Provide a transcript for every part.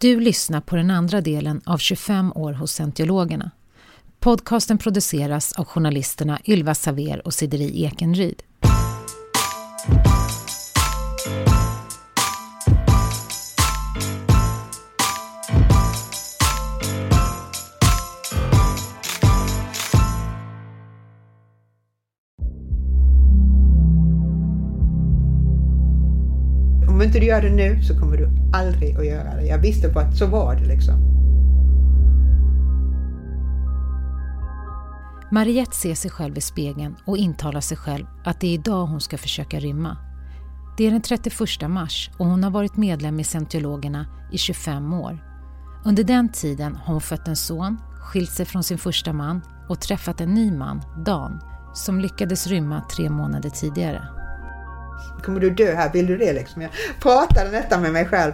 Du lyssnar på den andra delen av 25 år hos scientologerna. Podcasten produceras av journalisterna Ylva Saver och Sideri Ekenryd. Inte du gör det nu så kommer du aldrig att göra det. Jag visste bara att så var det liksom. Mariette ser sig själv i spegeln och intalar sig själv att det är idag hon ska försöka rymma. Det är den 31 mars och hon har varit medlem i Scientologerna i 25 år. Under den tiden har hon fött en son, skilt sig från sin första man och träffat en ny man, Dan, som lyckades rymma tre månader tidigare. Kommer du dö här? Vill du det liksom? Jag pratade nästan med mig själv.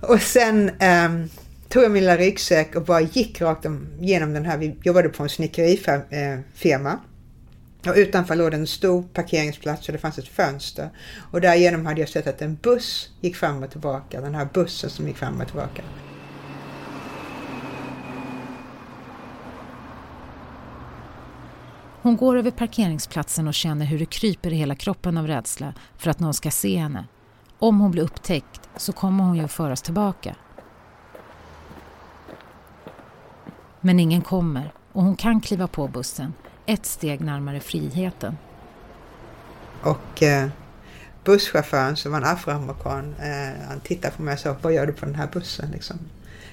Och sen um, tog jag min lilla ryggsäck och bara gick rakt igenom den här. Vi jobbade på en snickerifirma. Eh, och utanför låg det en stor parkeringsplats och det fanns ett fönster. Och därigenom hade jag sett att en buss gick fram och tillbaka. Den här bussen som gick fram och tillbaka. Hon går över parkeringsplatsen och känner hur det kryper i hela kroppen av rädsla för att någon ska se henne. Om hon blir upptäckt så kommer hon ju att föras tillbaka. Men ingen kommer och hon kan kliva på bussen, ett steg närmare friheten. Och eh, busschauffören som var en afroamerikan, eh, han tittade på mig och sa, vad gör du på den här bussen? Liksom.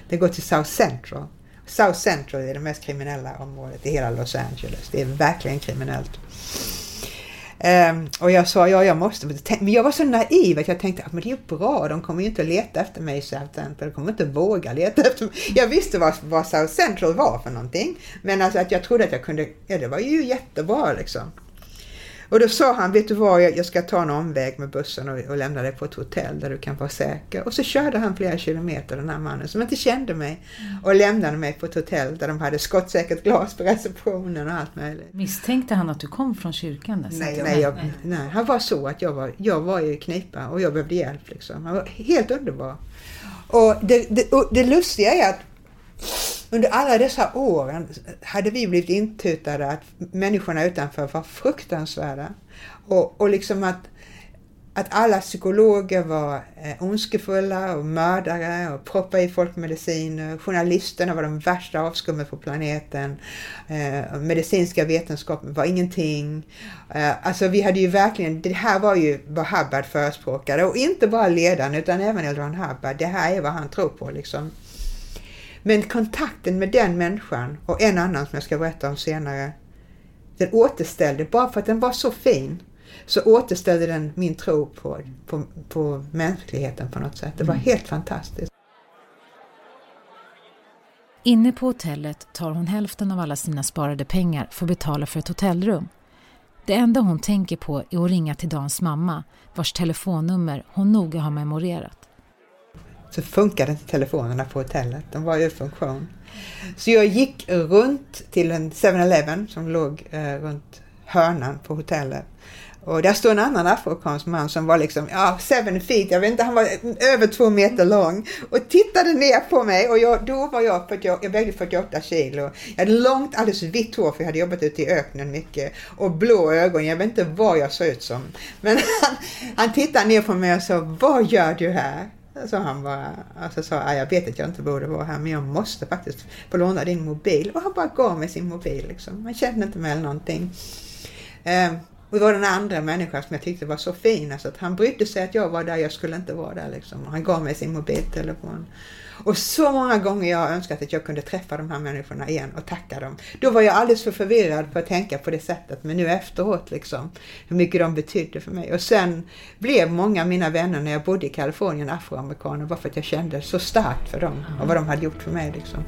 Det går till South Central. South Central är det mest kriminella området i hela Los Angeles. Det är verkligen kriminellt. Um, och jag sa, ja jag måste, men jag var så naiv att jag tänkte att men det är ju bra, de kommer ju inte att leta efter mig i South Central, de kommer inte våga leta efter mig. Jag visste vad, vad South Central var för någonting, men alltså att jag trodde att jag kunde, ja det var ju jättebra liksom. Och då sa han, vet du vad, jag ska ta en omväg med bussen och, och lämna dig på ett hotell där du kan vara säker. Och så körde han flera kilometer, den här mannen som inte kände mig, och lämnade mig på ett hotell där de hade skottsäkert glas på receptionen och allt möjligt. Misstänkte han att du kom från kyrkan? Nej, nej, jag, nej, han var så att jag var, jag var i knipa och jag behövde hjälp. Liksom. Han var helt underbar. Och det, det, och det lustiga är att under alla dessa åren hade vi blivit intutade att människorna utanför var fruktansvärda. Och, och liksom att, att alla psykologer var eh, ondskefulla och mördare och proppade i folk mediciner. Journalisterna var de värsta avskummen på planeten. Eh, medicinska vetenskapen var ingenting. Eh, alltså vi hade ju verkligen, det här var ju vad Hubbard förespråkade och inte bara ledaren utan även Eldron Hubbard. Det här är vad han tror på liksom. Men kontakten med den människan och en annan som jag ska berätta om senare, den återställde, bara för att den var så fin, så återställde den min tro på, på, på mänskligheten på något sätt. Det var mm. helt fantastiskt. Inne på hotellet tar hon hälften av alla sina sparade pengar för att betala för ett hotellrum. Det enda hon tänker på är att ringa till Dans mamma, vars telefonnummer hon noga har memorerat så funkade inte telefonerna på hotellet. De var ur funktion. Så jag gick runt till en 7-Eleven som låg eh, runt hörnan på hotellet. Och där stod en annan afroamerikansk man som var liksom, ja, seven feet, jag vet inte, han var över två meter lång och tittade ner på mig och jag, då var jag, 40, jag vägde 48 kilo. Jag hade långt, alldeles vitt hår för jag hade jobbat ute i öknen mycket och blå ögon, jag vet inte vad jag såg ut som. Men han, han tittade ner på mig och sa, vad gör du här? Så han bara, alltså sa, jag vet att jag inte borde vara här men jag måste faktiskt få låna din mobil. Och han bara gav mig sin mobil liksom. Man kände inte med eller någonting. Eh, och det var den andra människan som jag tyckte var så fin, alltså att han brydde sig att jag var där, jag skulle inte vara där liksom. Han gav mig sin mobiltelefon. Och så många gånger jag har önskat att jag kunde träffa de här människorna igen och tacka dem. Då var jag alldeles för förvirrad för att tänka på det sättet, men nu efteråt liksom, hur mycket de betydde för mig. Och sen blev många av mina vänner när jag bodde i Kalifornien afroamerikaner bara för att jag kände så starkt för dem och vad de hade gjort för mig liksom.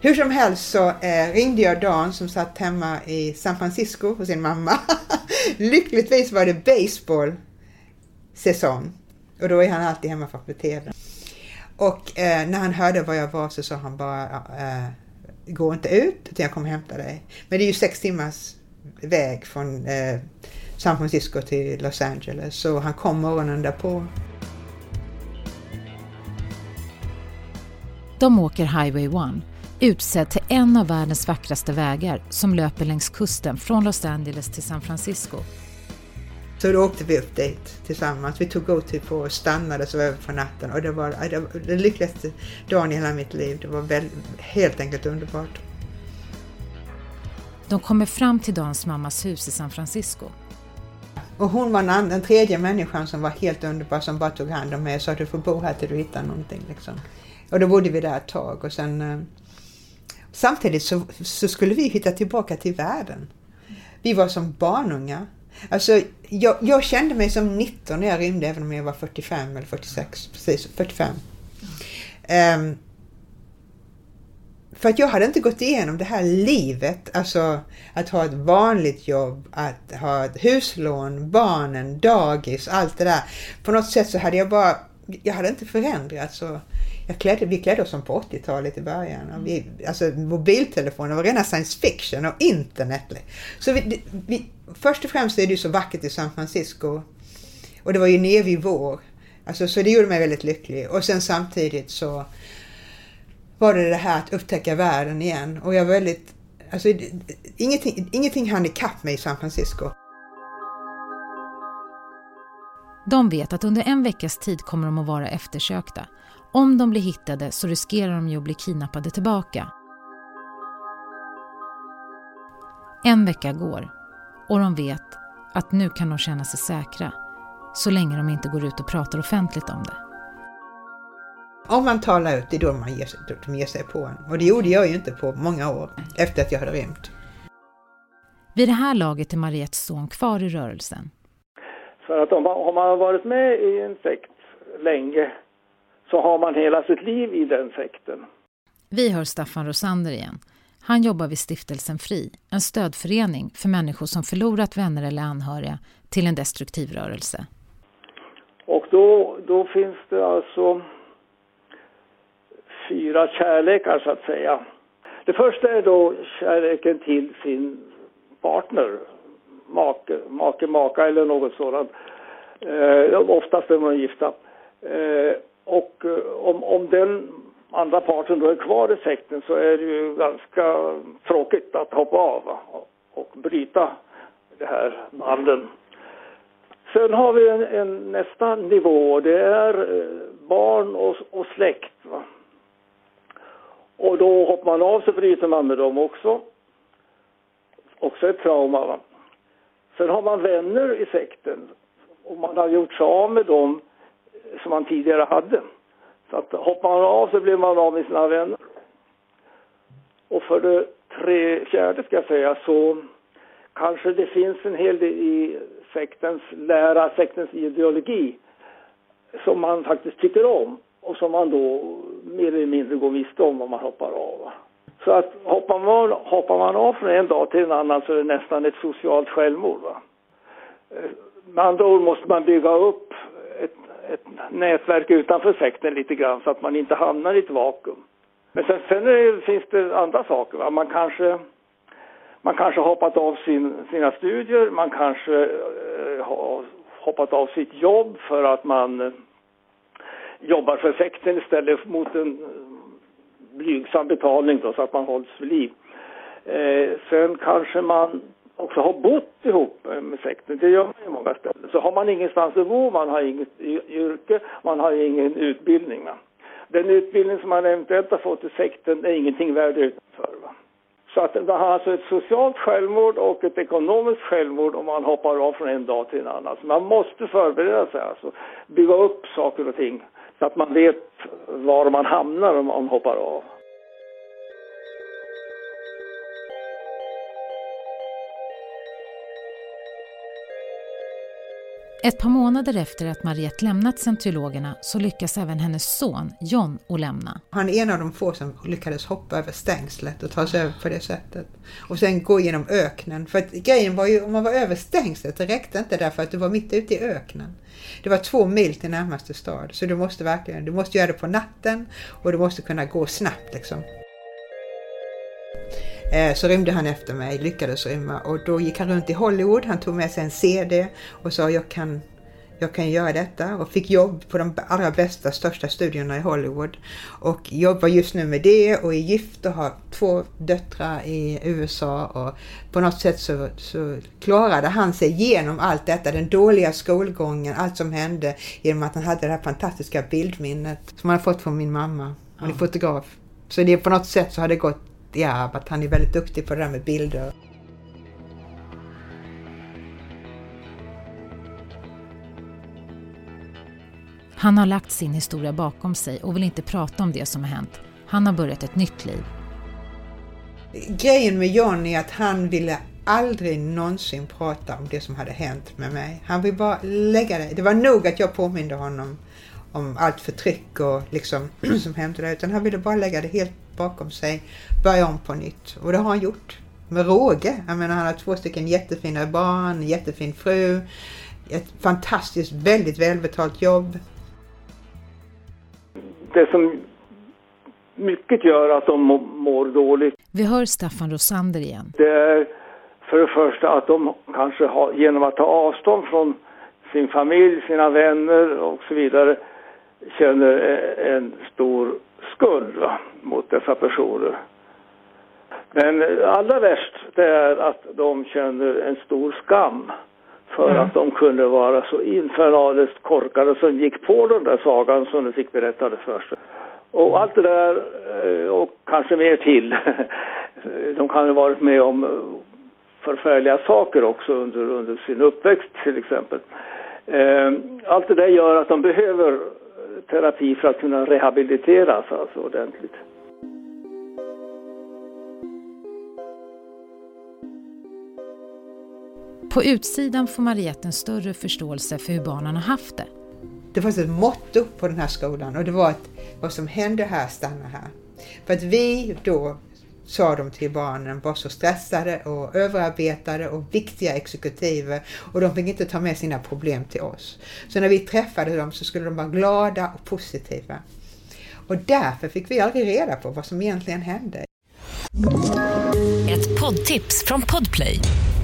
Hur som helst så eh, ringde jag Dan som satt hemma i San Francisco hos sin mamma. Lyckligtvis var det baseball säsong. Och då är han alltid hemma för att Och eh, när han hörde var jag var så sa han bara eh, Gå inte ut utan jag kommer hämta dig. Men det är ju sex timmars väg från eh, San Francisco till Los Angeles. Så han kom morgonen därpå. De åker Highway 1, utsedd till en av världens vackraste vägar som löper längs kusten från Los Angeles till San Francisco. Så då åkte vi upp dit tillsammans. Vi tog GoTo på och stannade så över på natten och det var, det var den lyckligaste dagen i hela mitt liv. Det var väl, helt enkelt underbart. De kommer fram till Dans mammas hus i San Francisco. Och hon var den, den tredje människan som var helt underbar som bara tog hand om mig och sa att du får bo här till du hittar någonting. Liksom. Och då bodde vi där ett tag och sen eh, samtidigt så, så skulle vi hitta tillbaka till världen. Vi var som barnungar. Alltså, jag, jag, kände mig som 19 när jag rymde, även om jag var 45 eller 46. Precis, 45. Um, ehm, för att jag hade inte gått igenom det här livet, alltså att ha ett vanligt jobb, att ha ett huslån, barnen, dagis, allt det där. På något sätt så hade jag bara, jag hade inte förändrats. Jag klädde, vi klädde oss som på 80-talet i början. Vi, alltså mobiltelefoner var rena science fiction och internet. Så vi, vi, först och främst är det ju så vackert i San Francisco. Och det var ju nevig vår. Alltså, så det gjorde mig väldigt lycklig. Och sen samtidigt så var det det här att upptäcka världen igen. Och jag var väldigt, alltså ingenting, ingenting hann ikapp mig i San Francisco. De vet att under en veckas tid kommer de att vara eftersökta. Om de blir hittade så riskerar de ju att bli kidnappade tillbaka. En vecka går och de vet att nu kan de känna sig säkra så länge de inte går ut och pratar offentligt om det. Om man talar ut, det är då man ger sig, de ger sig på en. Och det gjorde jag ju inte på många år efter att jag hade rymt. Vid det här laget är Mariettes son kvar i rörelsen. För att om man, om man har varit med i en sekt länge så har man hela sitt liv i den sekten. Vi hör Staffan Rosander igen. Han jobbar vid Stiftelsen Fri, en stödförening för människor som förlorat vänner eller anhöriga till en destruktiv rörelse. Och då, då finns det alltså fyra kärlekar så att säga. Det första är då kärleken till sin partner, make, make maka eller något sådant. Eh, oftast är man gifta. Eh, och eh, om, om den andra parten då är kvar i sekten så är det ju ganska tråkigt att hoppa av och, bryta det här banden. Sen har vi en, en nästa nivå, det är eh, barn och, och släkt. Va? Och då hoppar man av så bryter man med dem också. Också ett trauma. Va? Sen har man vänner i sekten och man har gjort sig av med dem som man tidigare hade. Så att hoppar man av så blir man av med sina vänner. Och för det tre, fjärde ska jag säga så kanske det finns en hel del i sektens lära, sektens ideologi som man faktiskt tycker om och som man då mer eller mindre går miste om om man hoppar av. Så att hoppar man, hoppar man av från en dag till en annan så är det nästan ett socialt självmord. Va? Eh, med andra ord måste man bygga upp ett, nätverk utanför sekten lite grann så att man inte hamnar i ett vakuum. Men sen, sen det, finns det andra saker. Va? Man kanske man kanske hoppat av sin, sina studier, man kanske eh, har hoppat av sitt jobb för att man eh, jobbar för sekten istället mot en eh, blygsam betalning då, så att man hålls vid liv. Eh, sen kanske man också har bott ihop eh, med sekten. Det gör man ju många ställen. Så har man ingenstans att bo, man har inget yrke, man har ingen utbildning. Va? Den utbildning som man eventuellt har fått i sekten är ingenting värd utanför. Va? Så att man har alltså ett socialt självmord och ett ekonomiskt självmord om man hoppar av från en dag till en annan. Så man måste förbereda sig, alltså bygga upp saker och ting så att man vet var man hamnar om man hoppar av. Ett par månader efter att Mariette lämnat scientologerna så lyckas även hennes son John att lämna. Han är en av de få som lyckades hoppa över stängslet och ta sig över på det sättet. Och sen gå genom öknen. För att grejen var ju, om man var över stängslet, det räckte inte därför att du var mitt ute i öknen. Det var två mil till närmaste stad. Så du måste verkligen, du måste göra det på natten och du måste kunna gå snabbt liksom. Eh, så rymde han efter mig, lyckades rymma och då gick han runt i Hollywood, han tog med sig en CD och sa jag kan jag kan göra detta och fick jobb på de allra bästa, största studierna i Hollywood. Och jobbar just nu med det och är gift och har två döttrar i USA och på något sätt så, så klarade han sig genom allt detta, den dåliga skolgången, allt som hände genom att han hade det här fantastiska bildminnet som han har fått från min mamma. Hon är fotograf. Så det på något sätt så har det gått arv att han är väldigt duktig på det där med bilder. Han har lagt sin historia bakom sig och vill inte prata om det som har hänt. Han har börjat ett nytt liv. Grejen med John är att han ville aldrig någonsin prata om det som hade hänt med mig. Han vill bara lägga det. Det var nog att jag påminde honom om allt förtryck och liksom som hände där. Utan han ville bara lägga det helt bakom sig, börja om på nytt. Och det har han gjort. Med råge. Jag menar han har två stycken jättefina barn, jättefin fru, ett fantastiskt, väldigt välbetalt jobb det som mycket gör att de mår dåligt. Vi hör Staffan Rosander igen. Det är för det första att de kanske har, genom att ta avstånd från sin familj, sina vänner och så vidare känner en stor skuld va, mot dessa personer. Men allra värst det är att de känner en stor skam för mm. att de kunde vara så infernaliskt korkade som gick på den där sagan som du fick berättade för sig. Och allt det där, eh, och kanske mer till. De kan ha varit med om förfärliga saker också under, under sin uppväxt till exempel. Eh, allt det där gör att de behöver terapi för att kunna rehabiliteras alltså ordentligt. På utsidan får Mariette en större förståelse för hur barnen har haft det. Det fanns ett motto på den här skolan och det var att vad som händer här stannar här. För att vi då sa de till barnen var så stressade och överarbetade och viktiga exekutiver och de fick inte ta med sina problem till oss. Så när vi träffade dem så skulle de vara glada och positiva. Och därför fick vi aldrig reda på vad som egentligen hände. Ett poddtips från Podplay.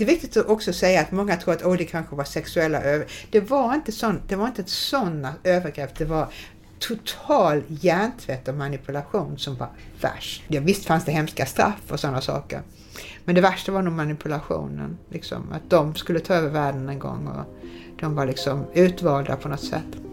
det är viktigt att också säga att många tror att oh, det kanske var sexuella övergrepp. Det var inte, sån, det var inte sådana övergrepp, det var total hjärntvätt och manipulation som var värst. Ja, visst fanns det hemska straff och sådana saker. Men det värsta var nog manipulationen. Liksom, att de skulle ta över världen en gång och de var liksom utvalda på något sätt.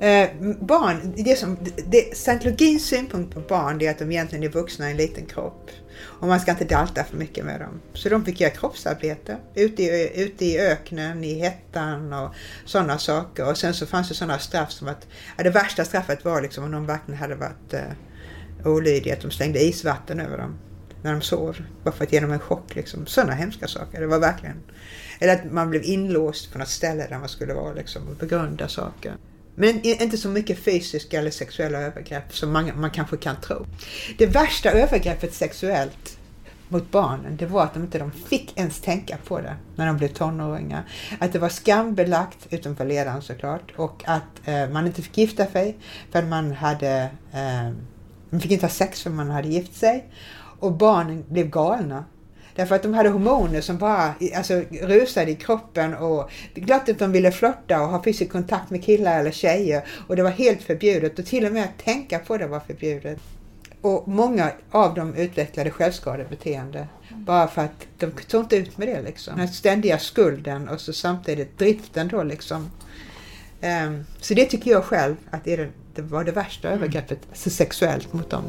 Eh, barn, det som, det, scientologins synpunkt på barn är att de egentligen är vuxna i en liten kropp. Och man ska inte dalta för mycket med dem. Så de fick göra kroppsarbete ute i, ute i öknen, i hettan och sådana saker. Och sen så fanns det sådana straff som att, ja, det värsta straffet var liksom om de verkligen hade varit eh, olydiga, att de slängde isvatten över dem när de sov. Bara för att ge dem en chock liksom. Sådana hemska saker. Det var verkligen, eller att man blev inlåst på något ställe där man skulle vara liksom och begrunda saker. Men inte så mycket fysiska eller sexuella övergrepp som man, man kanske kan tro. Det värsta övergreppet sexuellt mot barnen, det var att de inte de fick ens tänka på det när de blev tonåringar. Att det var skambelagt, utom för ledaren såklart, och att eh, man inte fick gifta sig för man hade, eh, man fick inte ha sex för man hade gift sig. Och barnen blev galna Därför att de hade hormoner som bara alltså, rusade i kroppen och det är klart att de ville flotta och ha fysisk kontakt med killar eller tjejer och det var helt förbjudet och till och med att tänka på det var förbjudet. Och många av dem utvecklade självskadebeteende bara för att de tog inte ut med det liksom. Den ständiga skulden och så samtidigt driften då liksom. Um, så det tycker jag själv att det, det var det värsta mm. övergreppet alltså sexuellt mot dem.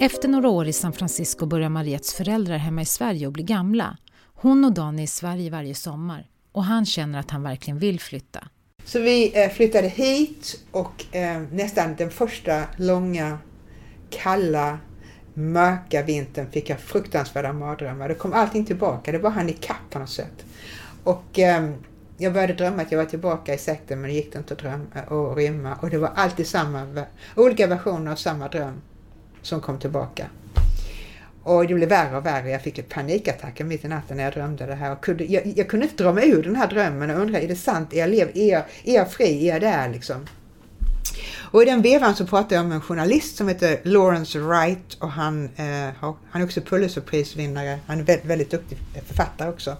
Efter några år i San Francisco börjar Mariettes föräldrar hemma i Sverige och bli gamla. Hon och Dan är i Sverige varje sommar och han känner att han verkligen vill flytta. Så vi eh, flyttade hit och eh, nästan den första långa, kalla, mörka vintern fick jag fruktansvärda mardrömmar. Då kom allting tillbaka, det var han i kapp på något sätt. Och eh, jag började drömma att jag var tillbaka i sekten men det gick inte att drömma och rymma. Och det var alltid samma, olika versioner av samma dröm som kom tillbaka. Och det blev värre och värre. Jag fick panikattacker mitt i natten när jag drömde det här. Och kunde, jag, jag kunde inte dra mig ur den här drömmen och undra, är det sant? Är jag, lev, är jag, är jag fri? Är jag där liksom? Och i den vevan så pratade jag med en journalist som heter Lawrence Wright och han, eh, han är också Pulitzerprisvinnare. Han är väldigt, väldigt duktig författare också.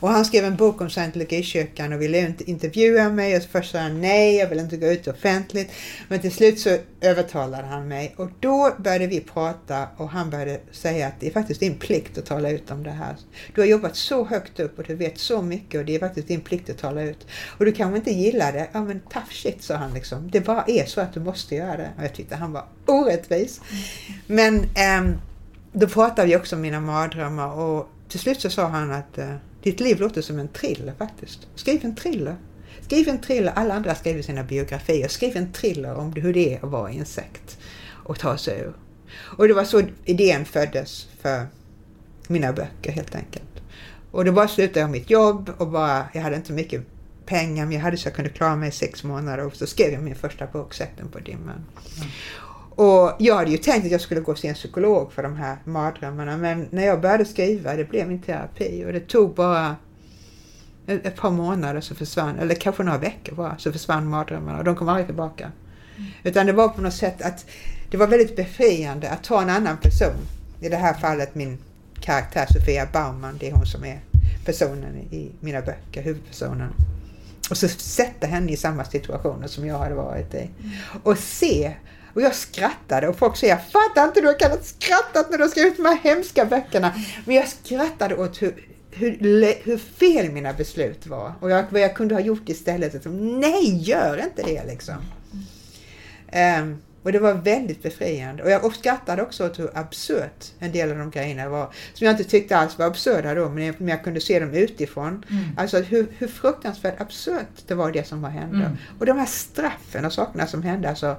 Och han skrev en bok om scientologikyrkan och ville inte intervjua mig och först sa han nej, jag vill inte gå ut offentligt. Men till slut så övertalade han mig och då började vi prata och han började säga att det är faktiskt din plikt att tala ut om det här. Du har jobbat så högt upp och du vet så mycket och det är faktiskt din plikt att tala ut. Och du kanske inte gillar det, ja men tough shit sa han liksom. Det bara är så att att du måste göra det. Och jag tyckte han var orättvis. Men eh, då pratade vi också om mina mardrömmar och till slut så sa han att eh, ditt liv låter som en thriller faktiskt. Skriv en thriller. Skriv en thriller, alla andra skriver sina biografier. Skriv en thriller om hur det är att vara i en sekt och ta sig ur. Och det var så idén föddes för mina böcker helt enkelt. Och då bara slutade jag mitt jobb och bara, jag hade inte mycket pengar men jag hade så jag kunde klara mig i sex månader och så skrev jag min första bok, Sekten på dimman. Mm. Och jag hade ju tänkt att jag skulle gå se en psykolog för de här mardrömmarna men när jag började skriva, det blev min terapi och det tog bara ett par månader så försvann, eller kanske några veckor bara, så försvann mardrömmarna och de kom aldrig tillbaka. Mm. Utan det var på något sätt att det var väldigt befriande att ta en annan person. I det här fallet min karaktär Sofia Baumann, det är hon som är personen i mina böcker, huvudpersonen. Och så sätta henne i samma situationer som jag hade varit i. Och se och jag skrattade och folk säger, jag fattar inte, du har kunnat skrattat när du har skrivit de här hemska böckerna. Men jag skrattade åt hur, hur, hur fel mina beslut var. Och jag, vad jag kunde ha gjort istället. Liksom, Nej, gör inte det liksom. Um, och det var väldigt befriande. Och jag uppskattade också hur absurt en del av de grejerna var. Som jag inte tyckte alls var absurda då, men jag, jag kunde se dem utifrån. Mm. Alltså hur, hur fruktansvärt absurt det var det som var hände. Mm. Och de här straffen och sakerna som hände, alltså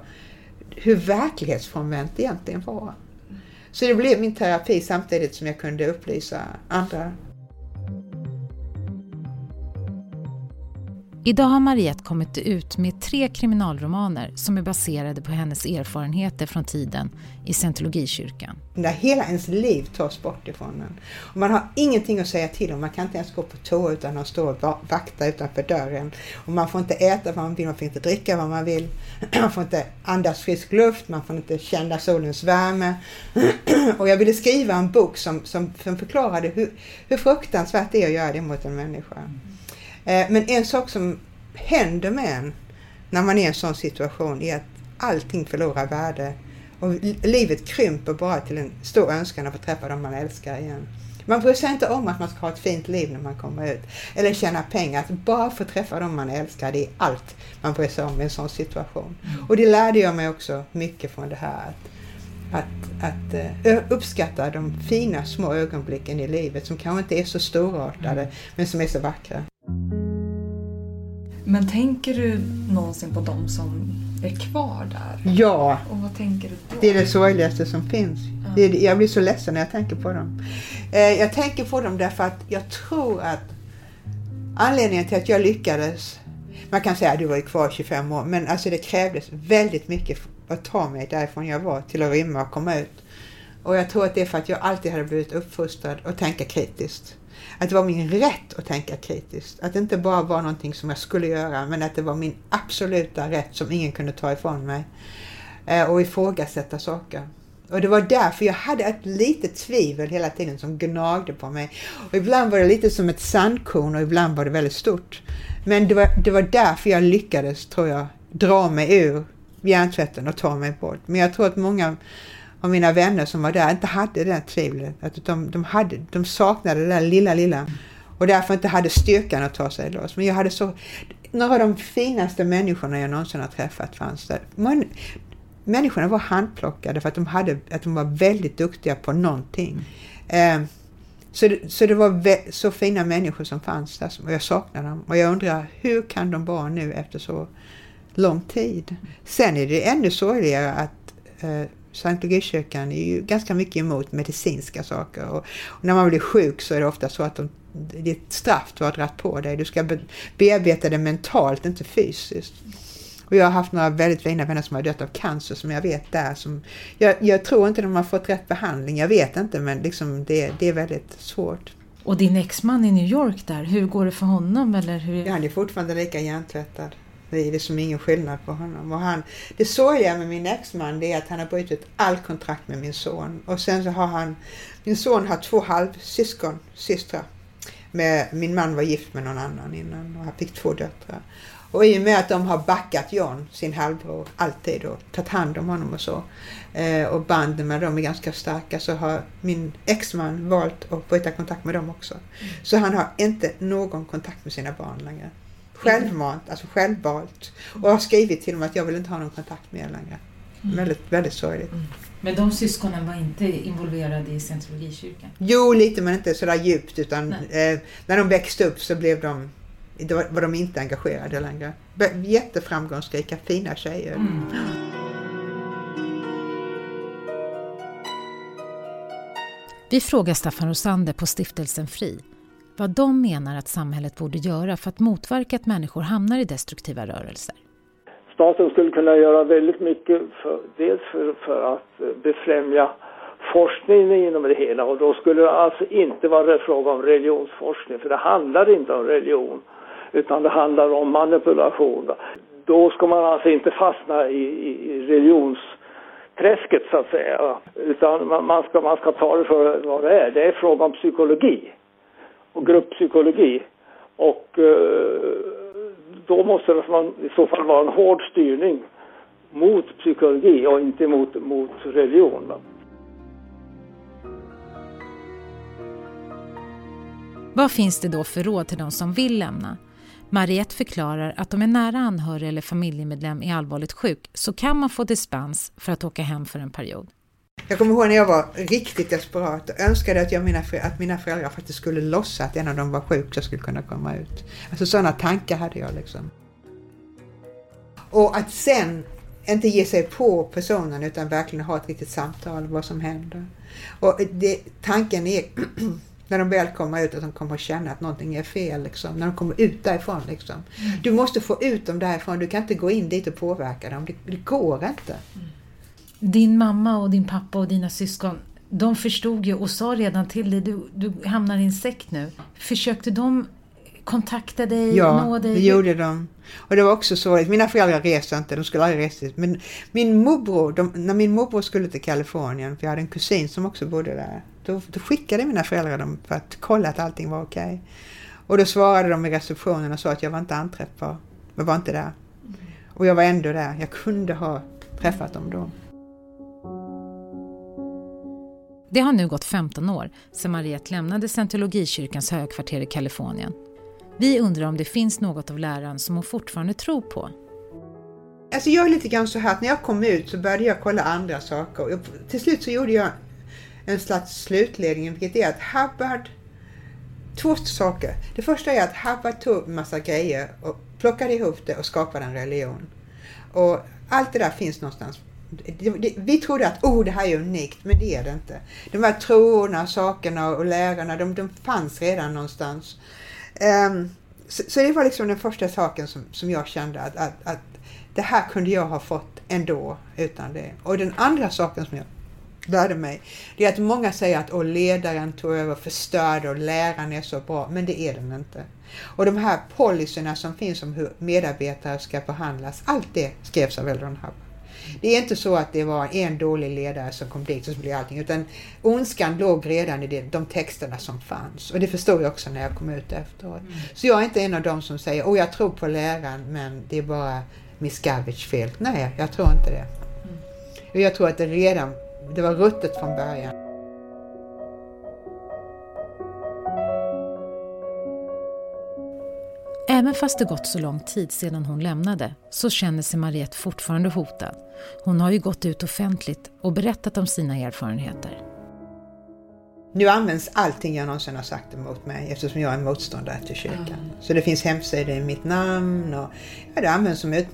hur verklighetsfrånvänt det egentligen var. Så det blev min terapi samtidigt som jag kunde upplysa andra Idag har Mariette kommit ut med tre kriminalromaner som är baserade på hennes erfarenheter från tiden i scientologikyrkan. När hela ens liv tas bort ifrån en. Och man har ingenting att säga till om, man kan inte ens gå på toa utan att stå och vakta utanför dörren. Och man får inte äta vad man vill, man får inte dricka vad man vill. Man får inte andas frisk luft, man får inte känna solens värme. Och jag ville skriva en bok som, som, som förklarade hur, hur fruktansvärt det är att göra det mot en människa. Eh, men en sak som händer med en när man är i en sån situation är att allting förlorar värde och livet krymper bara till en stor önskan att få träffa dem man älskar igen. Man bryr sig inte om att man ska ha ett fint liv när man kommer ut eller tjäna pengar. Att bara få träffa dem man älskar, det är allt man bryr sig om i en sån situation. Mm. Och det lärde jag mig också mycket från det här. Att, att, att uh, uppskatta de fina små ögonblicken i livet som kanske inte är så storartade mm. men som är så vackra. Men tänker du någonsin på de som är kvar där? Ja. Och vad tänker du då? Det är det sorgligaste som finns. Ja. Det, jag blir så ledsen när jag tänker på dem. Eh, jag tänker på dem därför att jag tror att anledningen till att jag lyckades man kan säga att du var kvar 25 år, men alltså det krävdes väldigt mycket att ta mig därifrån jag var till att rymma och komma ut. Och jag tror att det är för att jag alltid hade blivit uppfostrad att tänka kritiskt att det var min rätt att tänka kritiskt. Att det inte bara var någonting som jag skulle göra, men att det var min absoluta rätt som ingen kunde ta ifrån mig. Eh, och ifrågasätta saker. Och det var därför jag hade ett litet tvivel hela tiden som gnagde på mig. Och ibland var det lite som ett sandkorn och ibland var det väldigt stort. Men det var, det var därför jag lyckades, tror jag, dra mig ur hjärntvätten och ta mig bort. Men jag tror att många av mina vänner som var där inte hade det där tvivlet. Att de, de, hade, de saknade det där lilla, lilla och därför inte hade styrkan att ta sig loss. Men jag hade så, några av de finaste människorna jag någonsin har träffat fanns där. Men, människorna var handplockade för att de, hade, att de var väldigt duktiga på någonting. Eh, Så det, så det var så fina människor som fanns där och jag saknar dem. Och jag undrar, hur kan de vara nu efter så lång tid? Sen är det ännu sorgligare att eh, Sankt Lugikyrkan är ju ganska mycket emot medicinska saker. Och, och, när man blir sjuk så är det ofta så att de, ett straff du har dragit på dig. Du ska be, bearbeta det mentalt, inte fysiskt. Och jag har haft några väldigt fina vänner som har dött av cancer som jag vet där. Som, jag, jag tror inte de har fått rätt behandling, jag vet inte men liksom det, det är väldigt svårt. Och din exman i New York där, hur går det för honom? Eller hur? Ja, han är fortfarande lika hjärntvättad. Det är liksom ingen skillnad på honom. Och han, det sorgliga med min exman det är att han har brutit all kontrakt med min son. Och sen så har han, min son har två halvsyskon, systrar. Med, min man var gift med någon annan innan och han fick två döttrar. Och i och med att de har backat John, sin halvbror, alltid och tagit hand om honom och så. Eh, och banden med dem är ganska starka så har min exman valt att bryta kontakt med dem också. Mm. Så han har inte någon kontakt med sina barn längre. Självmant, alltså självvalt. Och har skrivit till dem att jag vill inte ha någon kontakt med er längre. Mm. Väldigt, väldigt sorgligt. Mm. Men de syskonen var inte involverade i scientologikyrkan? Jo, lite men inte sådär djupt utan eh, när de växte upp så blev de då var de inte engagerade längre. Jätteframgångsrika, fina tjejer. Mm. Vi frågar Staffan Rosander på Stiftelsen Fri vad de menar att samhället borde göra för att motverka att människor hamnar i destruktiva rörelser. Staten skulle kunna göra väldigt mycket, för, dels för, för att eh, befrämja forskningen inom det hela och då skulle det alltså inte vara fråga om religionsforskning för det handlar inte om religion utan det handlar om manipulation. Då ska man alltså inte fastna i, i religionsträsket så att säga. Utan man, ska, man ska ta det för vad det är. Det är fråga om psykologi och grupppsykologi. Och eh, då måste det i så fall vara en hård styrning mot psykologi och inte mot, mot religion. Vad finns det då för råd till de som vill lämna? Mariette förklarar att om en nära anhörig eller familjemedlem är allvarligt sjuk så kan man få dispens för att åka hem för en period. Jag kommer ihåg när jag var riktigt desperat och önskade att, jag, mina, att mina föräldrar faktiskt skulle låtsas att en av dem var sjuk så jag skulle kunna komma ut. Alltså sådana tankar hade jag liksom. Och att sen inte ge sig på personen utan verkligen ha ett riktigt samtal vad som händer. Och det, tanken är när de väl kommer ut att de kommer att känna att någonting är fel. Liksom, när de kommer ut därifrån. Liksom. Mm. Du måste få ut dem därifrån. Du kan inte gå in dit och påverka dem. Det, det går inte. Mm. Din mamma och din pappa och dina syskon, de förstod ju och sa redan till dig, du, du hamnar i en sekt nu. Försökte de kontakta dig, ja, nå dig? Ja, det gjorde de. Och det var också så att mina föräldrar reste inte, de skulle aldrig resa Men min morbror, de, när min morbror skulle till Kalifornien, för jag hade en kusin som också bodde där, då, då skickade mina föräldrar dem för att kolla att allting var okej. Okay. Och då svarade de i receptionen och sa att jag var inte anträffbar. Jag var inte där. Och jag var ändå där. Jag kunde ha träffat dem då. Det har nu gått 15 år sedan Mariette lämnade scientologikyrkans högkvarter i Kalifornien. Vi undrar om det finns något av läran som hon fortfarande tror på. Alltså jag är lite grann så här att när jag kom ut så började jag kolla andra saker. till slut så gjorde jag en slags slutledning, vilket är att Hubbard... Två saker. Det första är att Hubbard tog en massa grejer och plockade ihop det och skapade en religion. Och allt det där finns någonstans. Vi trodde att oh, det här är unikt, men det är det inte. De här troerna, sakerna och lärarna, de, de fanns redan någonstans. Um, så, så, det var liksom den första saken som, som jag kände att, att, att det här kunde jag ha fått ändå utan det. Och den andra saken som jag lärde mig, det är att många säger att oh, ledaren tog över, förstörde och läraren är så bra, men det är den inte. Och de här policyerna som finns om hur medarbetare ska behandlas, allt det skrevs av Eldon Hubbard. Det är inte så att det var en dålig ledare som kom dit och så blev allting, utan ondskan låg redan i de texterna som fanns. Och det förstod jag också när jag kom ut efteråt. Mm. Så jag är inte en av dem som säger, oh jag tror på läraren men det är bara Miscavige fel. Nej, jag tror inte det. Mm. Jag tror att det redan det var ruttet från början. Även fast det gått så lång tid sedan hon lämnade så känner sig Mariette fortfarande hotad. Hon har ju gått ut offentligt och berättat om sina erfarenheter. Nu används allting jag någonsin har sagt emot mig eftersom jag är motståndare till kyrkan. Mm. Så det finns hemsidor i mitt namn och ja, det används som eh,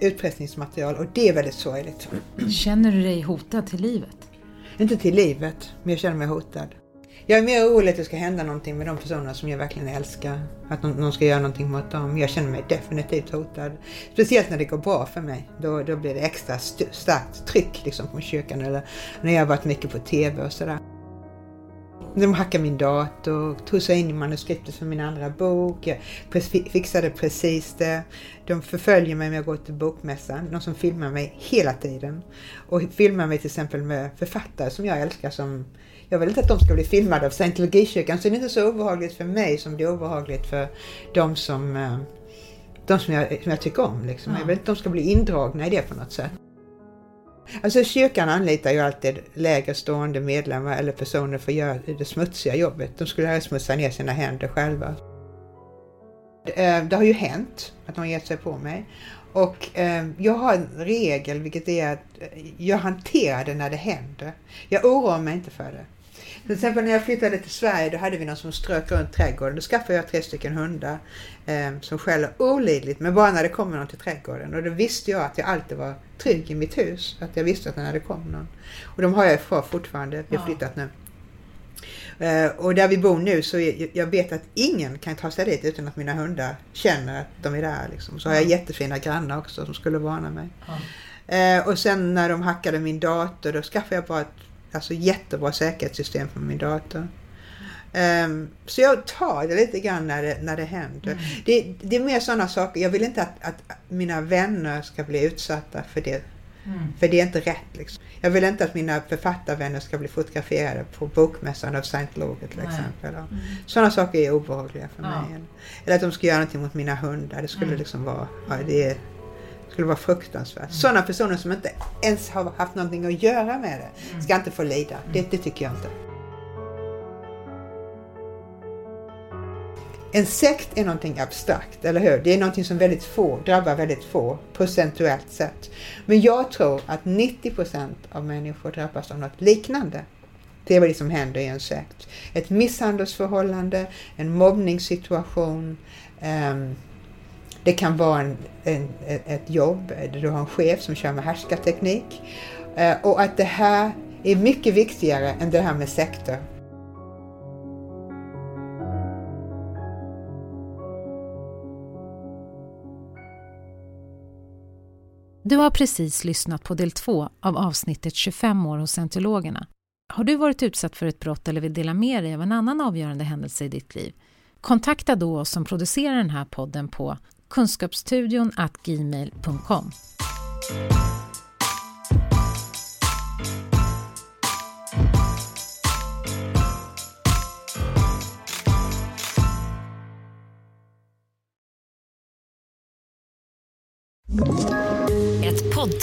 utpressningsmaterial och det är väldigt sorgligt. Känner du dig hotad till livet? Inte till livet, men jag känner mig hotad. Jag är mer orolig att det ska hända någonting med de personerna som jag verkligen älskar. Att någon ska göra någonting mot dem. Jag känner mig definitivt hotad. Speciellt när det går bra för mig. Då, då blir det extra starkt tryck liksom från kyrkan eller när jag har varit mycket på TV och sådär. De hackade min dator, tog sig in i manuskriptet för min andra bok. Jag fixade precis det. De förföljer mig när jag går till bokmässan. De som filmar mig hela tiden. Och filmar mig till exempel med författare som jag älskar som jag vill inte att de ska bli filmade av scientologikyrkan så det är inte så obehagligt för mig som det är obehagligt för de som, eh, de som, jag, som jag tycker om. Liksom. Jag vill inte att de ska bli indragna i det på något sätt. Alltså kyrkan anlitar ju alltid lägre stående medlemmar eller personer för att göra det smutsiga jobbet. De skulle ha smutsa ner sina händer själva. Eh, det har ju hänt att någon gett sig på mig. Och eh, jag har en regel, vilket är att jag hanterar det när det händer. Jag oroar mig inte för det. Till exempel när jag flyttade till Sverige då hade vi någon som strök runt trädgården. Då skaffade jag tre stycken hundar eh, som skäller olidligt men bara när det kommer någon till trädgården. Och då visste jag att jag alltid var trygg i mitt hus. Att jag visste att när det kom någon. Och de har jag kvar fortfarande. Vi har flyttat nu. Uh, och där vi bor nu så jag vet att ingen kan ta sig dit utan att mina hundar känner att de är där. Liksom. Så har jag jättefina grannar också som skulle varna mig. Mm. Och sen när de hackade min dator då skaffade jag bara ett alltså jättebra säkerhetssystem för min dator. Um, så jag tar det lite grann när det, när det händer. Mm. Det, det, är mer sådana saker. Jag vill inte att, att, mina vänner ska bli utsatta för det. Mm. För det är inte rätt. Liksom. Jag vill inte att mina författarvänner ska bli fotograferade på bokmässan av Scientologer till exempel. Mm. Sådana saker är obehagliga för ja. mig. Eller att de ska göra någonting mot mina hundar. Det skulle mm. liksom vara, ja, det, skulle vara fruktansvärt. Mm. Sådana personer som inte ens har haft någonting att göra med det mm. ska inte få lida. Det, det tycker jag inte. En sekt är någonting abstrakt, eller hur? Det är någonting som väldigt få, drabbar väldigt få procentuellt sett. Men jag tror att 90 procent av människor drabbas av något liknande. Det är vad som händer i en sekt. Ett misshandelsförhållande, en mobbningssituation, um, det kan vara en, en, ett jobb där du har en chef som kör med härskarteknik. Uh, och att det här är mycket viktigare än det här med sekter. Du har precis lyssnat på del två av avsnittet 25 år hos scientologerna. Har du varit utsatt för ett brott eller vill dela med dig av en annan avgörande händelse i ditt liv? Kontakta då oss som producerar den här podden på kunskapsstudion gmail.com.